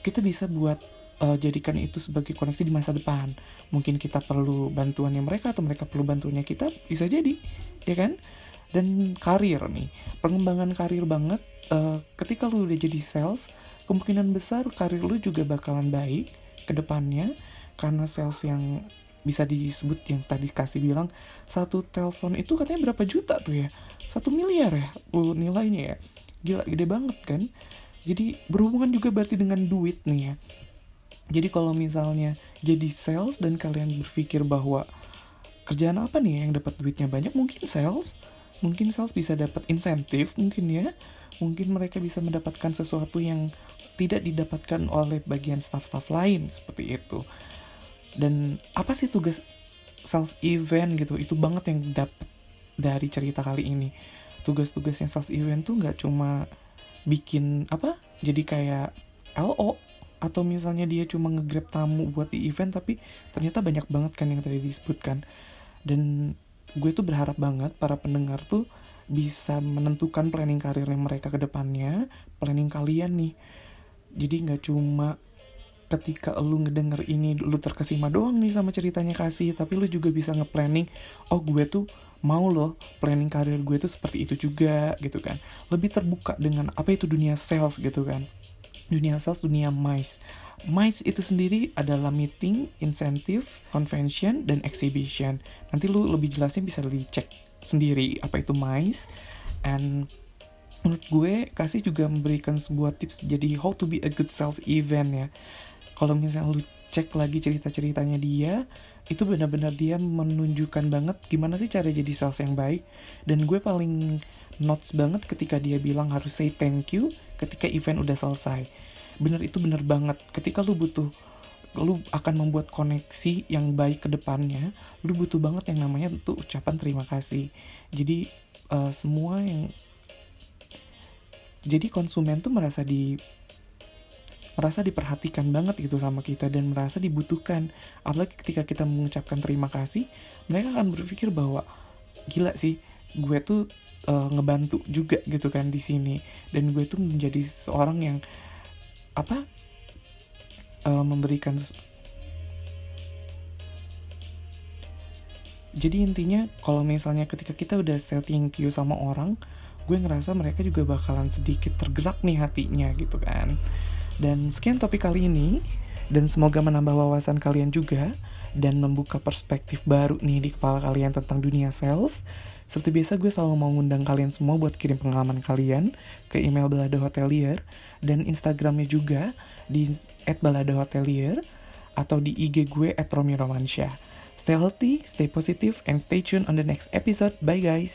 kita bisa buat uh, jadikan itu sebagai koneksi di masa depan. Mungkin kita perlu bantuannya mereka atau mereka perlu bantuannya kita bisa jadi ya kan? Dan karir nih. Pengembangan karir banget uh, ketika lu udah jadi sales kemungkinan besar karir lu juga bakalan baik ke depannya karena sales yang bisa disebut yang tadi kasih bilang satu telepon itu katanya berapa juta tuh ya? Satu miliar ya uh, nilainya ya. Gila gede banget kan? Jadi berhubungan juga berarti dengan duit nih ya. Jadi kalau misalnya jadi sales dan kalian berpikir bahwa kerjaan apa nih yang dapat duitnya banyak mungkin sales. Mungkin sales bisa dapat insentif mungkin ya. Mungkin mereka bisa mendapatkan sesuatu yang tidak didapatkan oleh bagian staff-staff lain seperti itu dan apa sih tugas sales event gitu? Itu banget yang dapet dari cerita kali ini. Tugas-tugasnya sales event tuh nggak cuma bikin apa? Jadi kayak LO atau misalnya dia cuma ngegrab tamu buat di event tapi ternyata banyak banget kan yang tadi disebutkan. Dan gue tuh berharap banget para pendengar tuh bisa menentukan planning karirnya mereka ke depannya planning kalian nih. Jadi nggak cuma ketika lu ngedenger ini lu terkesima doang nih sama ceritanya kasih tapi lu juga bisa nge-planning oh gue tuh mau loh planning karir gue tuh seperti itu juga gitu kan. Lebih terbuka dengan apa itu dunia sales gitu kan. Dunia sales dunia mice mice itu sendiri adalah meeting incentive convention dan exhibition. Nanti lu lebih jelasnya bisa dicek sendiri apa itu mice and menurut gue kasih juga memberikan sebuah tips jadi how to be a good sales event ya kalau misalnya lu cek lagi cerita-ceritanya dia itu benar-benar dia menunjukkan banget gimana sih cara jadi sales yang baik. Dan gue paling notes banget ketika dia bilang harus say thank you ketika event udah selesai. Bener itu bener banget. Ketika lu butuh lu akan membuat koneksi yang baik ke depannya lu butuh banget yang namanya tuh ucapan terima kasih. Jadi uh, semua yang jadi konsumen tuh merasa di merasa diperhatikan banget gitu sama kita dan merasa dibutuhkan. Apalagi ketika kita mengucapkan terima kasih mereka akan berpikir bahwa gila sih gue tuh uh, ngebantu juga gitu kan di sini. Dan gue tuh menjadi seorang yang apa uh, memberikan jadi intinya kalau misalnya ketika kita udah setting queue sama orang gue ngerasa mereka juga bakalan sedikit tergerak nih hatinya gitu kan dan sekian topik kali ini, dan semoga menambah wawasan kalian juga, dan membuka perspektif baru nih di kepala kalian tentang dunia sales. Seperti biasa gue selalu mau ngundang kalian semua buat kirim pengalaman kalian ke email Belada Hotelier dan Instagramnya juga di at balada hotelier atau di IG gue at Romi Romansyah. Stay healthy, stay positive, and stay tuned on the next episode. Bye guys!